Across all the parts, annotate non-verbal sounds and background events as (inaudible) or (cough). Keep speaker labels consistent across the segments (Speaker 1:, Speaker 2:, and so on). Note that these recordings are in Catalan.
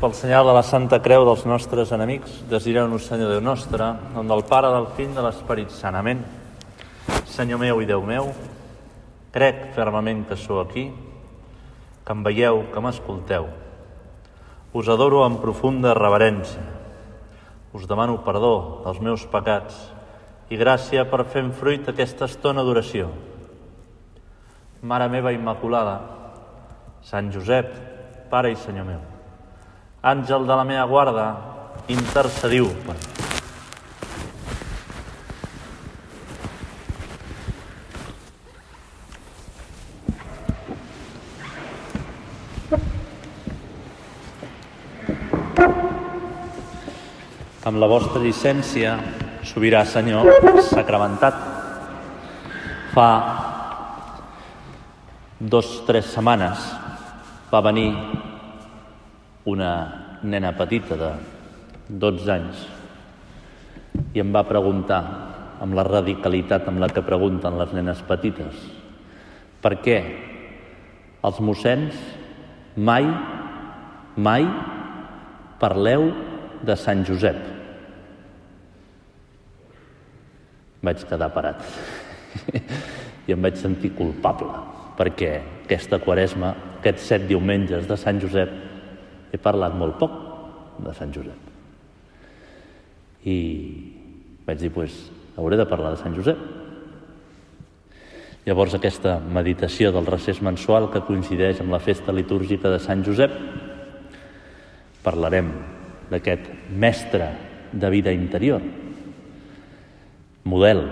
Speaker 1: Pel senyal de la Santa Creu dels nostres enemics, desireu-nos, Senyor Déu nostre, en del Pare, del Fill, de l'Esperit sanament. Senyor meu i Déu meu, crec fermament que sou aquí, que em veieu, que m'escolteu. Us adoro amb profunda reverència. Us demano perdó dels meus pecats i gràcia per fer en fruit aquesta estona d'oració. Mare meva Immaculada, Sant Josep, Pare i Senyor meu, àngel de la meva guarda, intercediu per mi. amb la vostra llicència, sobirà Senyor, sacramentat. Fa dos, tres setmanes va venir una nena petita de 12 anys i em va preguntar amb la radicalitat amb la que pregunten les nenes petites per què els mossens mai, mai parleu de Sant Josep. Vaig quedar parat (laughs) i em vaig sentir culpable perquè aquesta quaresma, aquests set diumenges de Sant Josep, he parlat molt poc de Sant Josep. I vaig dir, doncs, hauré de parlar de Sant Josep. Llavors aquesta meditació del recés mensual que coincideix amb la festa litúrgica de Sant Josep, parlarem d'aquest mestre de vida interior, model,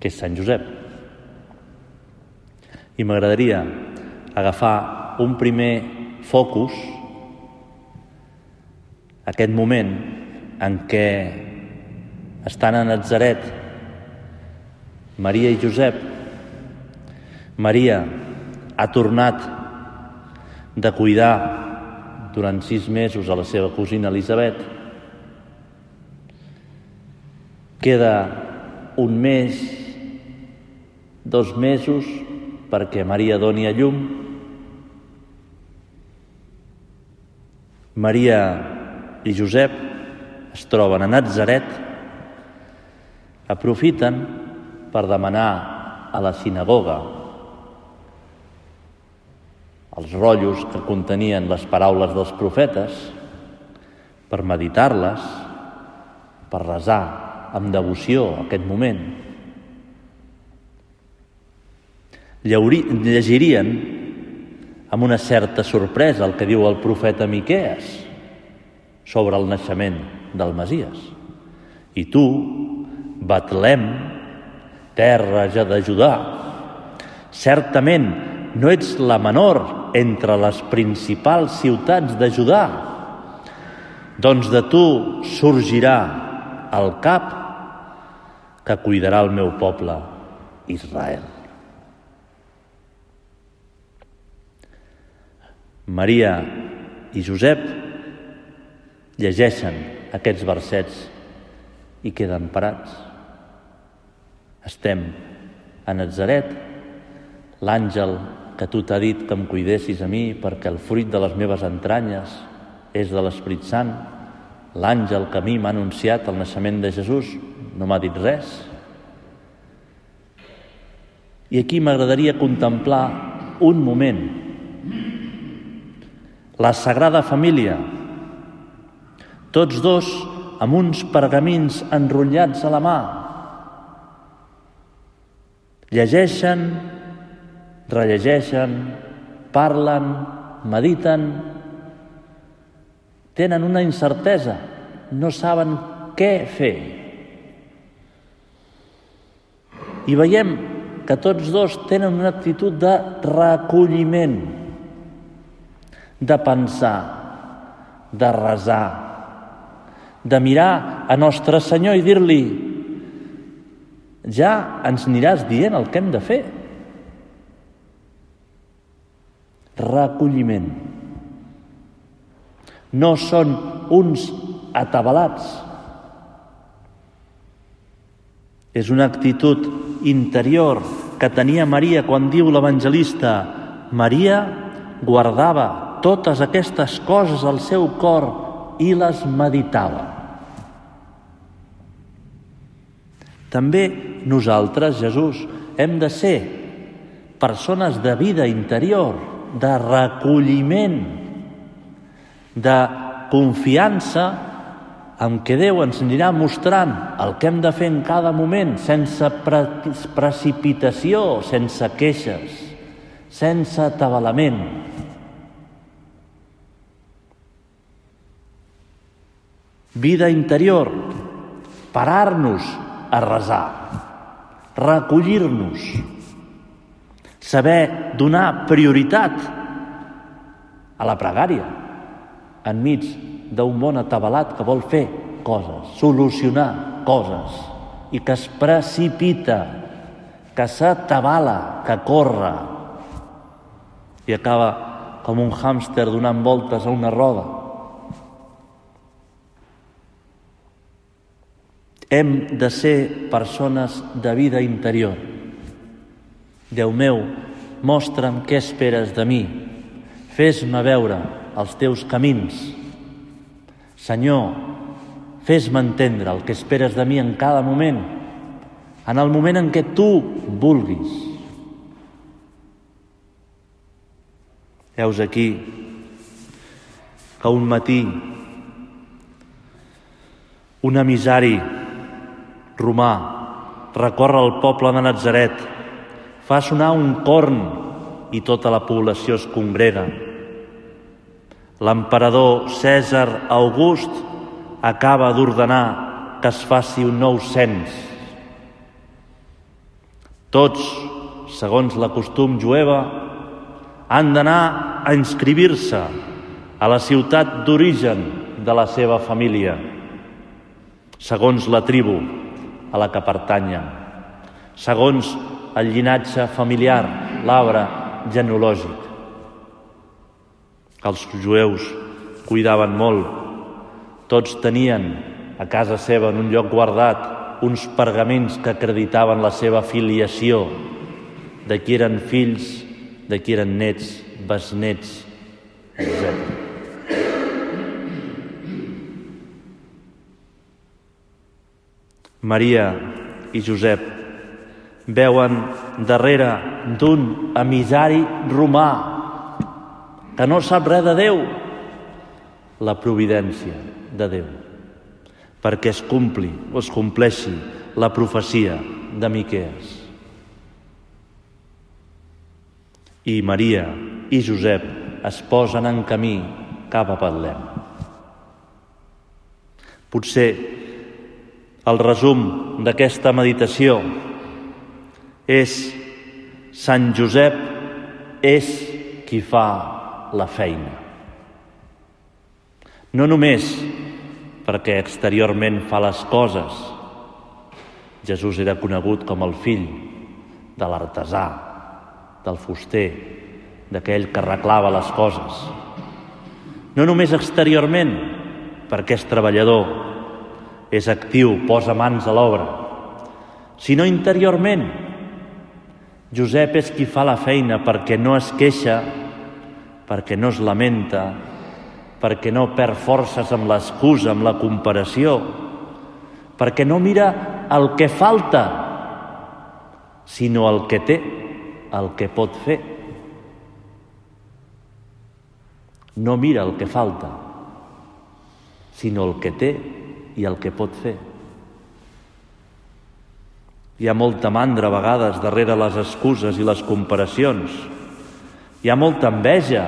Speaker 1: que és Sant Josep. I m'agradaria agafar un primer focus, aquest moment en què estan a Nazaret Maria i Josep. Maria ha tornat de cuidar durant sis mesos a la seva cosina Elisabet. Queda un mes, dos mesos, perquè Maria doni a llum. Maria i Josep es troben a Nazaret, aprofiten per demanar a la sinagoga els rotllos que contenien les paraules dels profetes, per meditar-les, per resar amb devoció aquest moment. Llegirien amb una certa sorpresa el que diu el profeta Miquees sobre el naixement del Masies. I tu, Betlem, terra ja de Judà, certament no ets la menor entre les principals ciutats de Judà, doncs de tu sorgirà el cap que cuidarà el meu poble, Israel. Maria i Josep llegeixen aquests versets i queden parats. Estem a Nazaret, l'àngel que tu t'ha dit que em cuidessis a mi perquè el fruit de les meves entranyes és de l'Esprit Sant, l'àngel que a mi m'ha anunciat el naixement de Jesús no m'ha dit res. I aquí m'agradaria contemplar un moment. La Sagrada Família, tots dos amb uns pergamins enrotllats a la mà, llegeixen, rellegeixen, parlen, mediten, tenen una incertesa, no saben què fer. I veiem que tots dos tenen una actitud de recolliment, de pensar, de resar, de mirar a Nostre Senyor i dir-li ja ens aniràs dient el que hem de fer. Recolliment. No són uns atabalats. És una actitud interior que tenia Maria quan diu l'evangelista Maria guardava totes aquestes coses al seu cor i les meditava. També nosaltres, Jesús, hem de ser persones de vida interior, de recolliment, de confiança en què Déu ens anirà mostrant el que hem de fer en cada moment, sense pre precipitació, sense queixes, sense atabalament. Vida interior, parar-nos a resar, recollir-nos, saber donar prioritat a la pregària enmig d'un món atabalat que vol fer coses, solucionar coses i que es precipita, que s'atabala, que corre i acaba com un hàmster donant voltes a una roda. Hem de ser persones de vida interior. Déu meu, mostra'm què esperes de mi. Fes-me veure els teus camins. Senyor, fes-me entendre el que esperes de mi en cada moment, en el moment en què tu vulguis. Heus aquí que un matí un emissari romà recorre el poble de Nazaret, fa sonar un corn i tota la població es congrega. L'emperador Cèsar August acaba d'ordenar que es faci un nou cens. Tots, segons la costum jueva, han d'anar a inscribir-se a la ciutat d'origen de la seva família, segons la tribu a la que pertanyen, segons el llinatge familiar, l'arbre genealògic. Els jueus cuidaven molt, tots tenien a casa seva, en un lloc guardat, uns pergamins que acreditaven la seva filiació, de qui eren fills, de qui eren nets, besnets, etc. Maria i Josep veuen darrere d'un emissari romà que no sap res de Déu, la providència de Déu, perquè es compli o es compleixi la profecia de Miquees. I Maria i Josep es posen en camí cap a Betlem. Potser el resum d'aquesta meditació és Sant Josep és qui fa la feina. No només perquè exteriorment fa les coses. Jesús era conegut com el fill de l'artesà, del fuster, d'aquell que arreglava les coses. No només exteriorment, perquè és treballador, és actiu, posa mans a l'obra, sinó interiorment. Josep és qui fa la feina perquè no es queixa, perquè no es lamenta, perquè no perd forces amb l'excusa, amb la comparació, perquè no mira el que falta, sinó el que té, el que pot fer. No mira el que falta, sinó el que té i el que pot fer. Hi ha molta mandra a vegades darrere les excuses i les comparacions. Hi ha molta enveja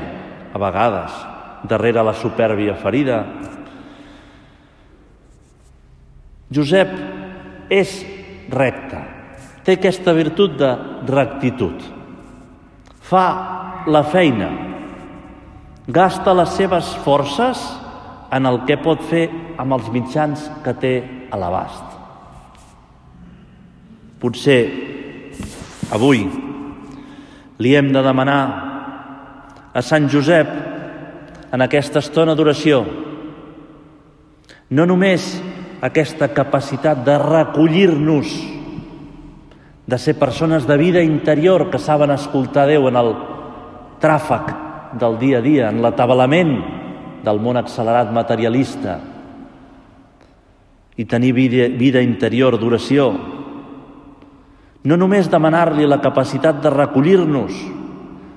Speaker 1: a vegades darrere la supèrbia ferida. Josep és recte, té aquesta virtut de rectitud. Fa la feina, gasta les seves forces en el que pot fer amb els mitjans que té a l'abast. Potser avui li hem de demanar a Sant Josep en aquesta estona d'oració no només aquesta capacitat de recollir-nos, de ser persones de vida interior que saben escoltar Déu en el tràfic del dia a dia, en l'atabalament del món accelerat materialista i tenir vida, vida interior d'oració. No només demanar-li la capacitat de recollir-nos,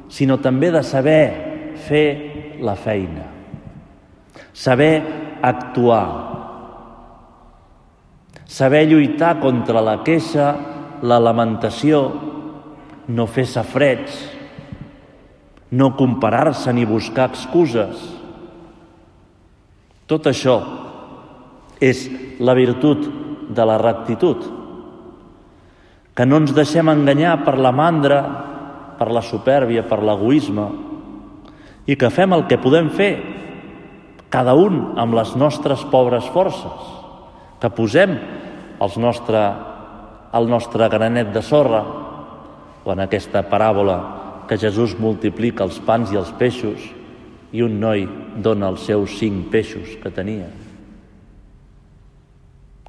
Speaker 1: sinó també de saber fer la feina, saber actuar, saber lluitar contra la queixa, la lamentació, no fer safrets, no comparar-se ni buscar excuses. Tot això és la virtut de la rectitud, que no ens deixem enganyar per la mandra, per la supèrbia, per l'egoisme, i que fem el que podem fer, cada un amb les nostres pobres forces, que posem els nostre, el nostre granet de sorra, o en aquesta paràbola que Jesús multiplica els pans i els peixos i un noi dona els seus cinc peixos que tenia.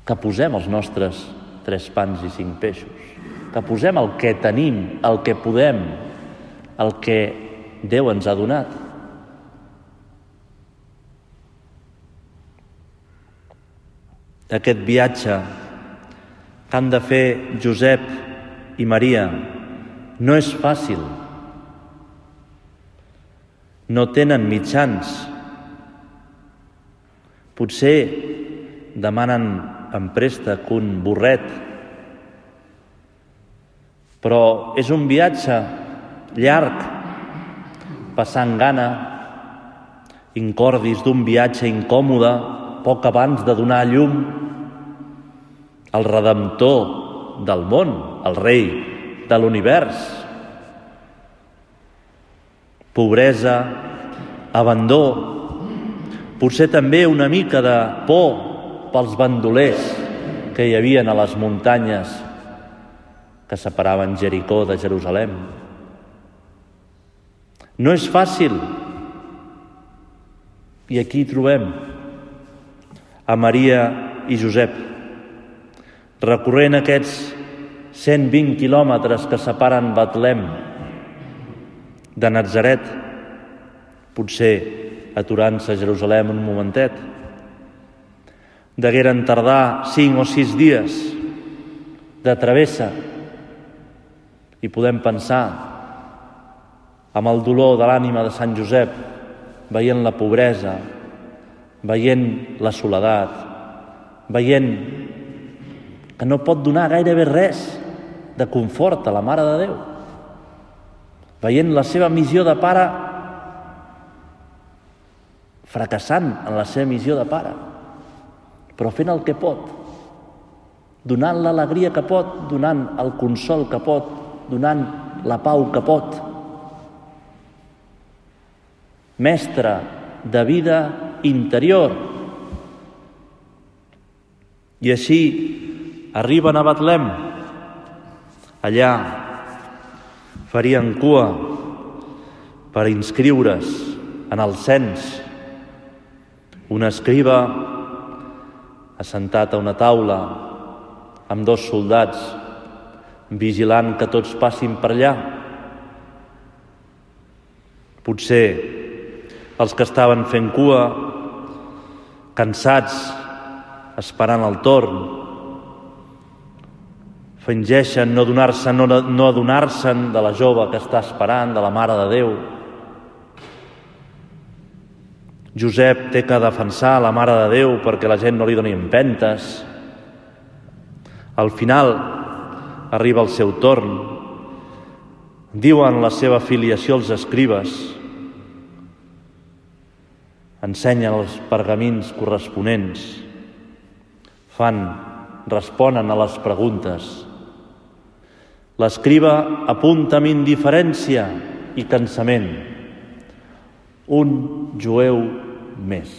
Speaker 1: Que posem els nostres tres pans i cinc peixos. Que posem el que tenim, el que podem, el que Déu ens ha donat. Aquest viatge que han de fer Josep i Maria no és fàcil. No tenen mitjans. Potser demanen en préstec un burret, però és un viatge llarg, passant gana, incordis d'un viatge incòmode, poc abans de donar llum al Redemptor del món, el rei de l'univers. Pobresa, abandó, potser també una mica de por pels bandolers que hi havien a les muntanyes que separaven Jericó de Jerusalem. No és fàcil. I aquí trobem a Maria i Josep recorrent aquests 120 quilòmetres que separen Betlem de Nazaret, potser aturant-se a Jerusalem un momentet. Degueren tardar cinc o sis dies de travessa i podem pensar amb el dolor de l'ànima de Sant Josep, veient la pobresa, veient la soledat, veient que no pot donar gairebé res de confort a la Mare de Déu, veient la seva missió de pare fracassant en la seva missió de pare, però fent el que pot, donant l'alegria que pot, donant el consol que pot, donant la pau que pot. Mestre de vida interior. I així arriben a Betlem, Allà farien cua per inscriure's en el cens. Un escriba assentat a una taula amb dos soldats vigilant que tots passin per allà. Potser els que estaven fent cua, cansats, esperant el torn, fingeixen no donar-se no, no adonar-se'n de la jove que està esperant, de la Mare de Déu. Josep té que defensar la Mare de Déu perquè la gent no li doni empentes. Al final arriba el seu torn. Diuen la seva filiació als escribes. Ensenyen els pergamins corresponents. Fan, responen a les preguntes L'escriba apunta amb indiferència i cansament. Un jueu més.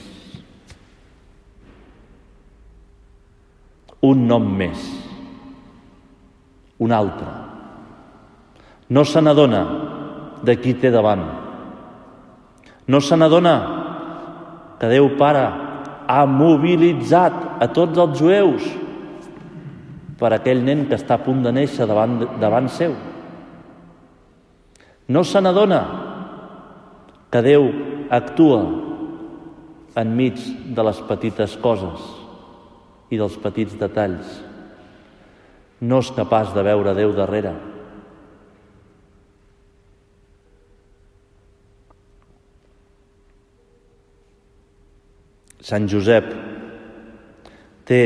Speaker 1: Un nom més. Un altre. No se n'adona de qui té davant. No se n'adona que Déu Pare ha mobilitzat a tots els jueus per aquell nen que està a punt de néixer davant, davant seu. No se n'adona que Déu actua enmig de les petites coses i dels petits detalls. No és capaç de veure Déu darrere. Sant Josep té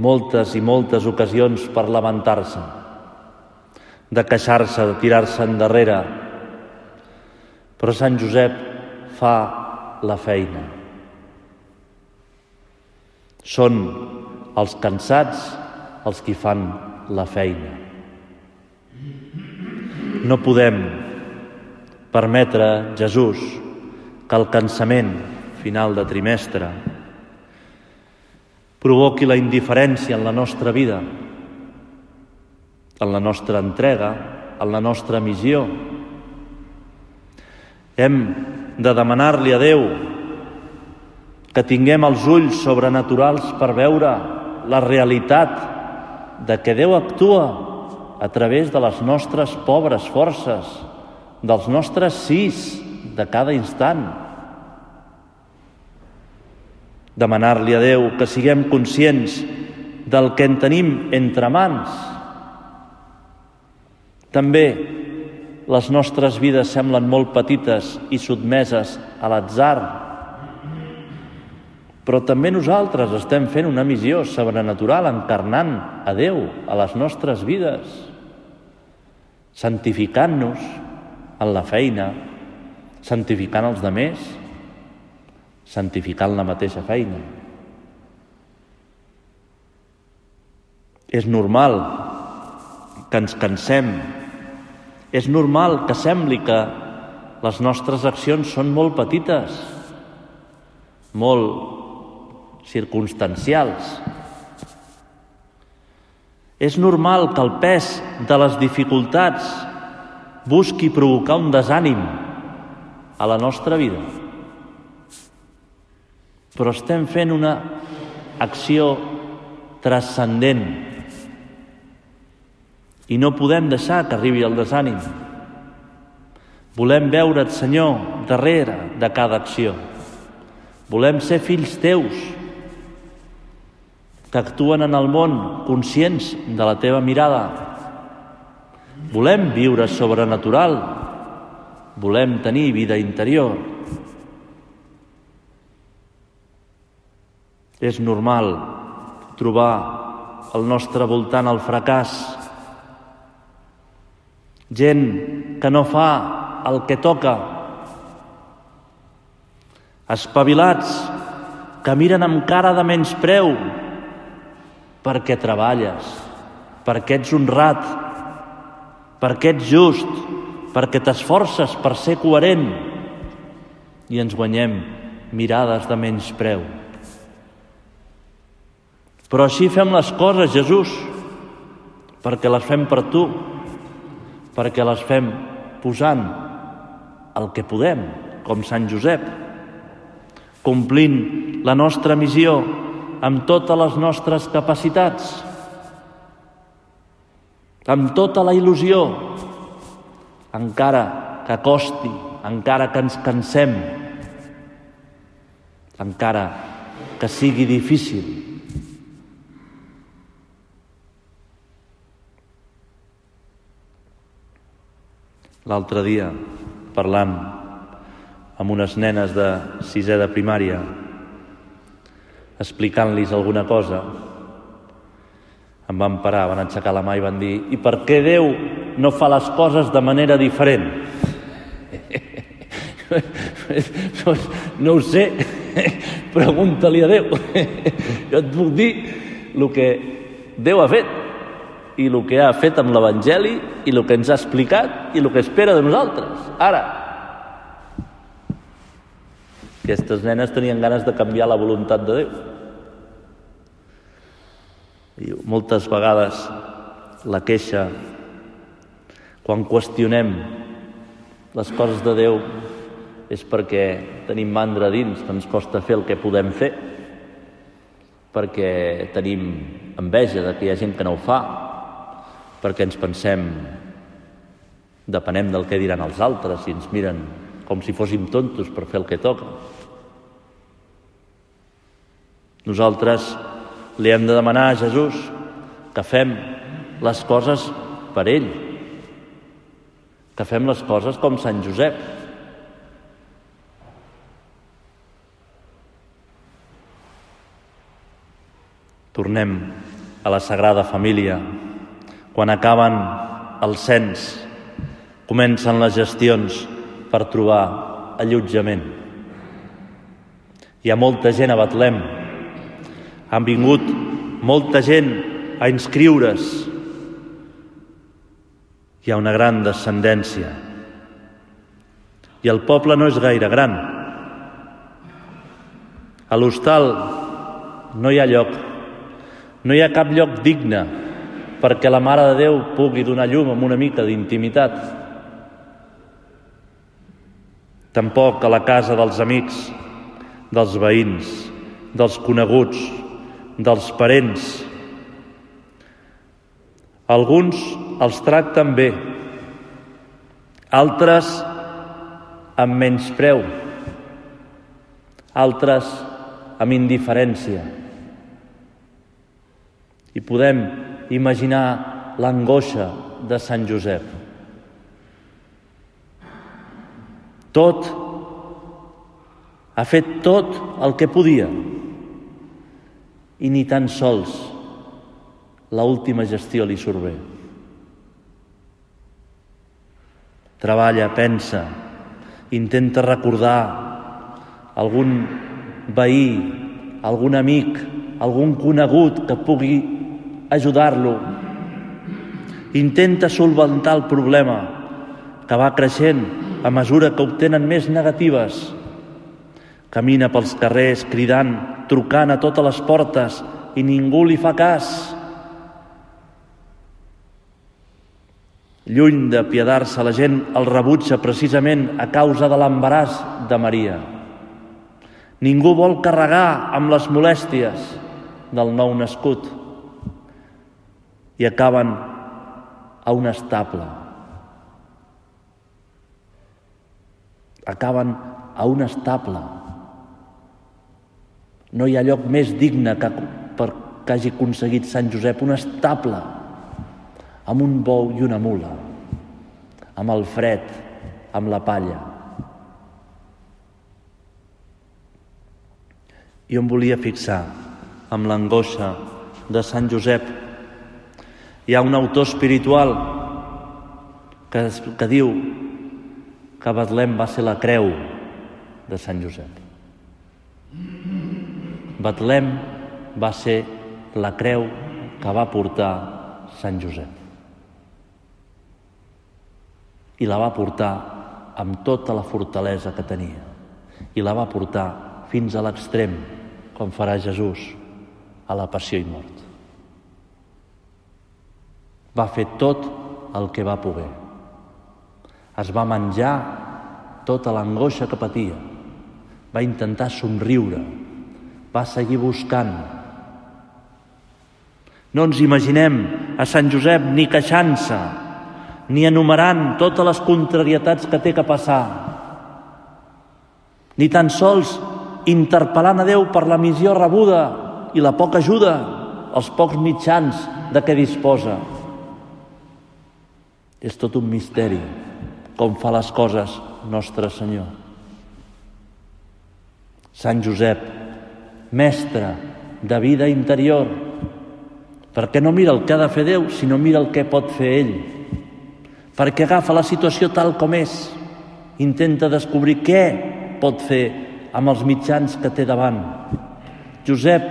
Speaker 1: moltes i moltes ocasions per lamentar-se, de queixar-se, de tirar-se endarrere, però Sant Josep fa la feina. Són els cansats els qui fan la feina. No podem permetre, Jesús, que el cansament final de trimestre provoqui la indiferència en la nostra vida, en la nostra entrega, en la nostra missió. Hem de demanar-li a Déu que tinguem els ulls sobrenaturals per veure la realitat de que Déu actua a través de les nostres pobres forces, dels nostres sis de cada instant, demanar-li a Déu que siguem conscients del que en tenim entre mans. També les nostres vides semblen molt petites i sotmeses a l'atzar, però també nosaltres estem fent una missió sobrenatural encarnant a Déu a les nostres vides, santificant-nos en la feina, santificant els demés, santificant la mateixa feina. És normal que ens cansem. És normal que sembli que les nostres accions són molt petites, molt circumstancials. És normal que el pes de les dificultats busqui provocar un desànim a la nostra vida però estem fent una acció transcendent i no podem deixar que arribi el desànim. Volem veure't, Senyor, darrere de cada acció. Volem ser fills teus que actuen en el món conscients de la teva mirada. Volem viure sobrenatural. Volem tenir vida interior. És normal trobar al nostre voltant el fracàs, gent que no fa el que toca, espavilats que miren amb cara de menyspreu. Perquè treballes, perquè ets honrat, perquè ets just, perquè t'esforces per ser coherent? I ens guanyem mirades de menyspreu. Però així fem les coses, Jesús, perquè les fem per tu, perquè les fem posant el que podem, com Sant Josep, complint la nostra missió amb totes les nostres capacitats, amb tota la il·lusió, encara que costi, encara que ens cansem, encara que sigui difícil, L'altre dia, parlant amb unes nenes de sisè de primària, explicant-los alguna cosa, em van parar, van aixecar la mà i van dir i per què Déu no fa les coses de manera diferent? (laughs) no ho sé, (laughs) pregunta-li a Déu. (laughs) Jo et puc dir el que Déu ha fet i el que ha fet amb l'Evangeli i el que ens ha explicat i el que espera de nosaltres. Ara, aquestes nenes tenien ganes de canviar la voluntat de Déu. I moltes vegades la queixa, quan qüestionem les coses de Déu, és perquè tenim mandra dins, que ens costa fer el que podem fer, perquè tenim enveja de que hi ha gent que no ho fa, perquè ens pensem, depenem del que diran els altres, si ens miren com si fóssim tontos per fer el que toca. Nosaltres li hem de demanar a Jesús que fem les coses per ell, que fem les coses com Sant Josep. Tornem a la Sagrada Família. Quan acaben el cens, comencen les gestions per trobar allotjament. Hi ha molta gent a Betlem. Han vingut molta gent a inscriure's. Hi ha una gran descendència. I el poble no és gaire gran. A l'hostal no hi ha lloc. No hi ha cap lloc digne perquè la Mare de Déu pugui donar llum amb una mica d'intimitat. Tampoc a la casa dels amics, dels veïns, dels coneguts, dels parents. Alguns els tracten bé, altres amb menyspreu, altres amb indiferència. I podem imaginar l'angoixa de Sant Josep. Tot, ha fet tot el que podia i ni tan sols la última gestió li surt bé. Treballa, pensa, intenta recordar algun veí, algun amic, algun conegut que pugui ajudar-lo. Intenta solventar el problema que va creixent a mesura que obtenen més negatives. Camina pels carrers cridant, trucant a totes les portes i ningú li fa cas. Lluny de piedar-se, la gent el rebutja precisament a causa de l'embaràs de Maria. Ningú vol carregar amb les molèsties del nou nascut i acaben a un estable. Acaben a un estable. No hi ha lloc més digne que, per, que hagi aconseguit Sant Josep, un estable, amb un bou i una mula, amb el fred, amb la palla. I on volia fixar amb l'angoixa de Sant Josep hi ha un autor espiritual que, que diu que Betlem va ser la creu de Sant Josep. Betlem va ser la creu que va portar Sant Josep. I la va portar amb tota la fortalesa que tenia. I la va portar fins a l'extrem, com farà Jesús a la passió i mort va fer tot el que va poder. Es va menjar tota l'angoixa que patia. Va intentar somriure. Va seguir buscant. No ens imaginem a Sant Josep ni queixant-se, ni enumerant totes les contrarietats que té que passar, ni tan sols interpel·lant a Déu per la missió rebuda i la poca ajuda, els pocs mitjans de què disposa. És tot un misteri com fa les coses Nostre Senyor. Sant Josep, mestre de vida interior, perquè no mira el que ha de fer Déu, sinó mira el que pot fer ell. Perquè agafa la situació tal com és, intenta descobrir què pot fer amb els mitjans que té davant. Josep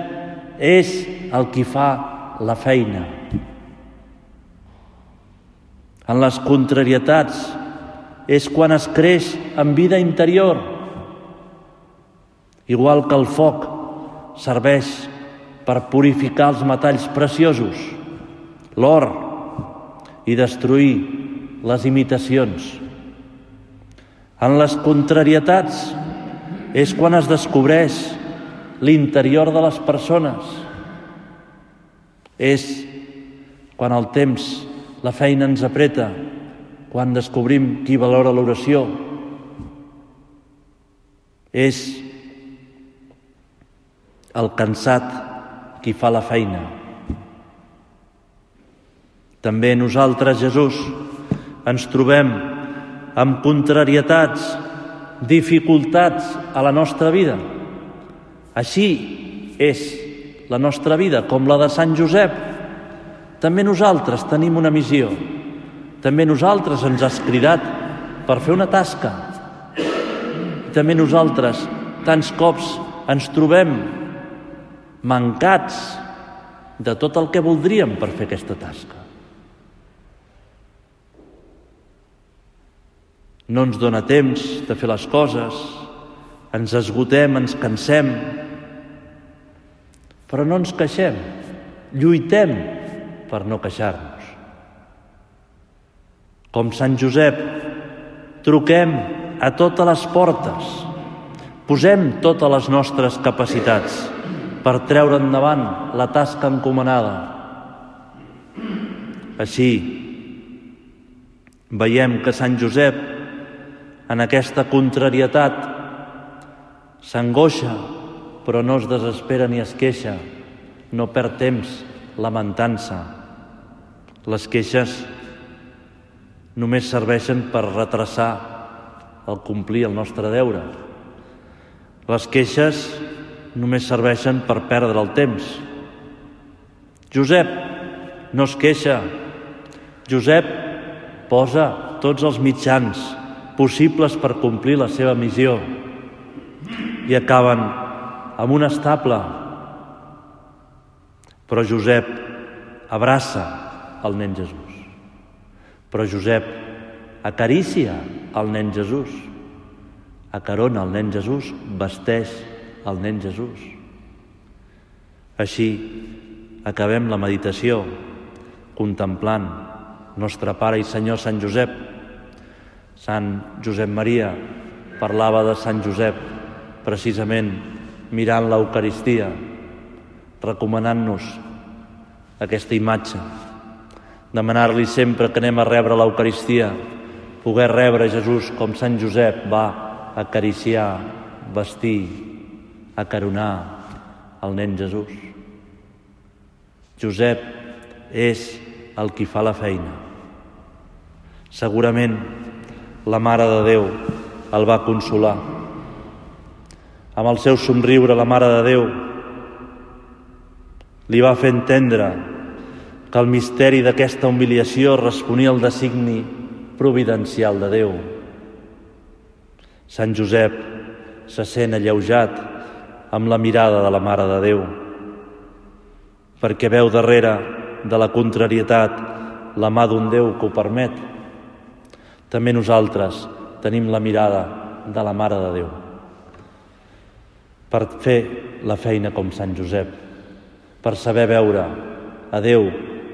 Speaker 1: és el qui fa la feina, en les contrarietats, és quan es creix en vida interior. Igual que el foc serveix per purificar els metalls preciosos, l'or, i destruir les imitacions. En les contrarietats és quan es descobreix l'interior de les persones. És quan el temps la feina ens apreta quan descobrim qui valora l'oració, És el cansat qui fa la feina. També nosaltres, Jesús, ens trobem amb contrarietats, dificultats a la nostra vida. Així és la nostra vida, com la de Sant Josep. També nosaltres tenim una missió. També nosaltres ens has cridat per fer una tasca. També nosaltres tants cops ens trobem mancats de tot el que voldríem per fer aquesta tasca. No ens dona temps de fer les coses, ens esgotem, ens cansem, però no ens queixem, lluitem per no queixar-nos. Com Sant Josep, truquem a totes les portes, posem totes les nostres capacitats per treure endavant la tasca encomanada. Així, veiem que Sant Josep, en aquesta contrarietat, s'angoixa, però no es desespera ni es queixa, no perd temps lamentant-se. Les queixes només serveixen per retrasar el complir el nostre deure. Les queixes només serveixen per perdre el temps. Josep no es queixa. Josep posa tots els mitjans possibles per complir la seva missió i acaben amb un estable. Però Josep abraça el nen Jesús. Però Josep acaricia el nen Jesús, acarona el nen Jesús, vesteix el nen Jesús. Així acabem la meditació contemplant nostre Pare i Senyor Sant Josep. Sant Josep Maria parlava de Sant Josep precisament mirant l'Eucaristia, recomanant-nos aquesta imatge, demanar-li sempre que anem a rebre l'Eucaristia, poder rebre Jesús com Sant Josep va acariciar, vestir, acaronar el nen Jesús. Josep és el qui fa la feina. Segurament la Mare de Déu el va consolar. Amb el seu somriure la Mare de Déu li va fer entendre que el misteri d'aquesta humiliació responia al designi providencial de Déu. Sant Josep se sent alleujat amb la mirada de la Mare de Déu, perquè veu darrere de la contrarietat la mà d'un Déu que ho permet. També nosaltres tenim la mirada de la Mare de Déu per fer la feina com Sant Josep, per saber veure a Déu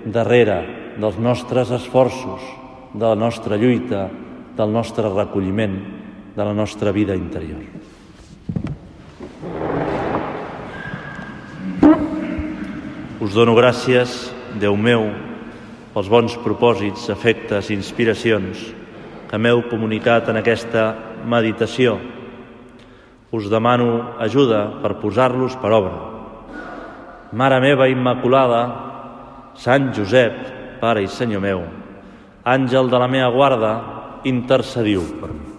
Speaker 1: darrere dels nostres esforços, de la nostra lluita, del nostre recolliment, de la nostra vida interior. Us dono gràcies, Déu meu, pels bons propòsits, efectes i inspiracions que m'heu comunicat en aquesta meditació. Us demano ajuda per posar-los per obra. Mare meva Immaculada, Sant Josep, Pare i Senyor meu, àngel de la meva guarda, intercediu per mi.